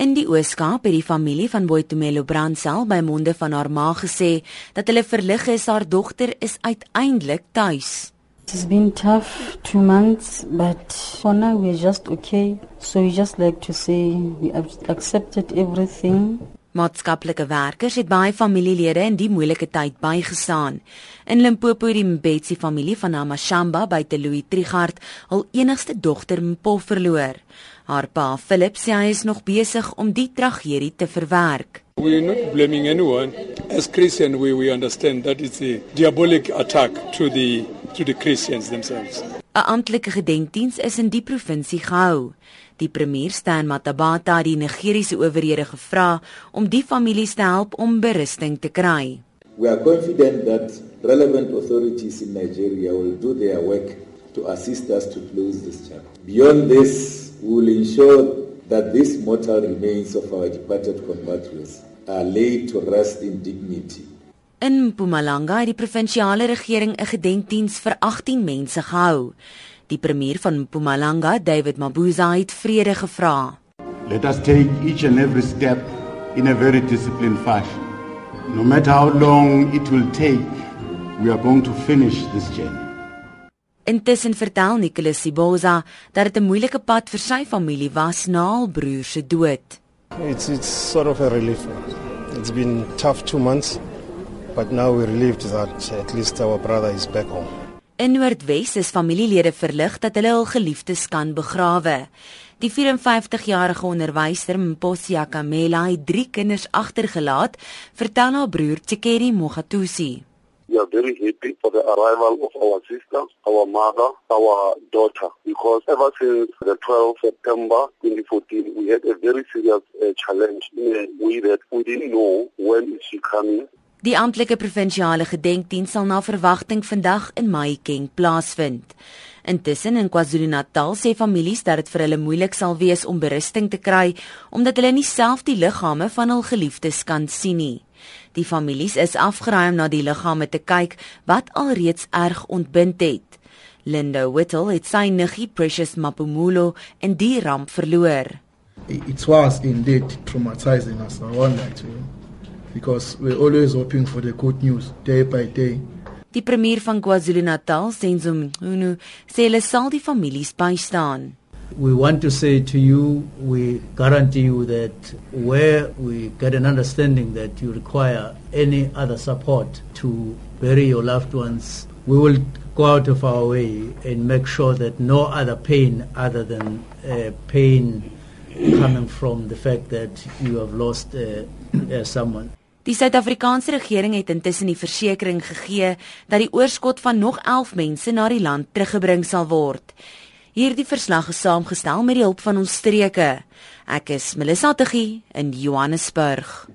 In die Ooskaap het die familie van Boitumelo Brandsel by monde van haar ma gesê dat hulle verlig is haar dogter is uiteindelik tuis. It's been tough 2 months but for now we're just okay. So we just like to say we have accepted everything. Maatskaplike werkers het baie familielede in die moeilike tyd bygestaan. In Limpopo het die Mbetsi familie van Amashamba by Teloe Trigard hul enigste dogter Mpo verloor. Haar pa Philip sê hy is nog besig om die tragedie te verwerk. We're not blaming anyone. As Christian we we understand that it's a diabolic attack to the to the Christians themselves. 'n Amptelike gedenkdiens is in die provinsie gehou. Die premier Stan Matabata het die Nigeriese owerhede gevra om die families te help om berusting te kry. We are confident that relevant authorities in Nigeria will do their work to assist us to close this chapter. Beyond this, we will ensure that these mortal remains of our departed compatriots are laid to rest in dignity. In Mpumalanga het die provinsiale regering 'n gedenkdiens vir 18 mense gehou. Die premier van Mpumalanga, David Mabuza, het vrede gevra. Let us take each and every step in a very disciplined fashion. No matter how long it will take, we are going to finish this journey. Intussen vertel Nicholas Siboza dat dit 'n moeilike pad vir sy familie was na hul broer se dood. It's it's sort of a relief. It's been tough 2 months, but now we're relieved that at least our brother is back home. In Noordwes is familielede verlig dat hulle hul geliefdes kan begrawe. Die 54-jarige onderwyser Mposia Kamela het drie kinders agtergelaat, vertel haar broer Tsekeri Mogatusi. We are very happy for the arrival of our sister, our mother, our daughter, because ever since the 12th September 2014, we had a very serious uh, challenge in a way that we didn't know when is she coming, Die amptelike provinsiale gedenkdiens sal na verwagting vandag in Mahikeng plaasvind. Intussen in KwaZulu-Natal sê families dat dit vir hulle moeilik sal wees om berusting te kry omdat hulle nie self die liggame van hul geliefdes kan sien nie. Die families is afgeraai om na die liggame te kyk wat alreeds erg ontbind het. Linda Whittle het sy niggie Precious Mapumulo in die ramp verloor. It was indeed traumatizing us. I wonder to because we're always hoping for the good news day by day. Die premier van KwaZulu-Natal, Senzo Mqunu, sê hulle sal die families bystaan. We want to say to you, we guarantee you that where we get an understanding that you require any other support to bury your loved ones, we will go out of our way and make sure that no other pain other than uh, pain coming from the fact that you have lost uh, uh, someone. Die Suid-Afrikaanse regering het intussen die versekering gegee dat die oorskot van nog 11 mense na die land teruggebring sal word. Hierdie verslag is saamgestel met die hulp van ons streke. Ek is Melissa Tuggie in Johannesburg.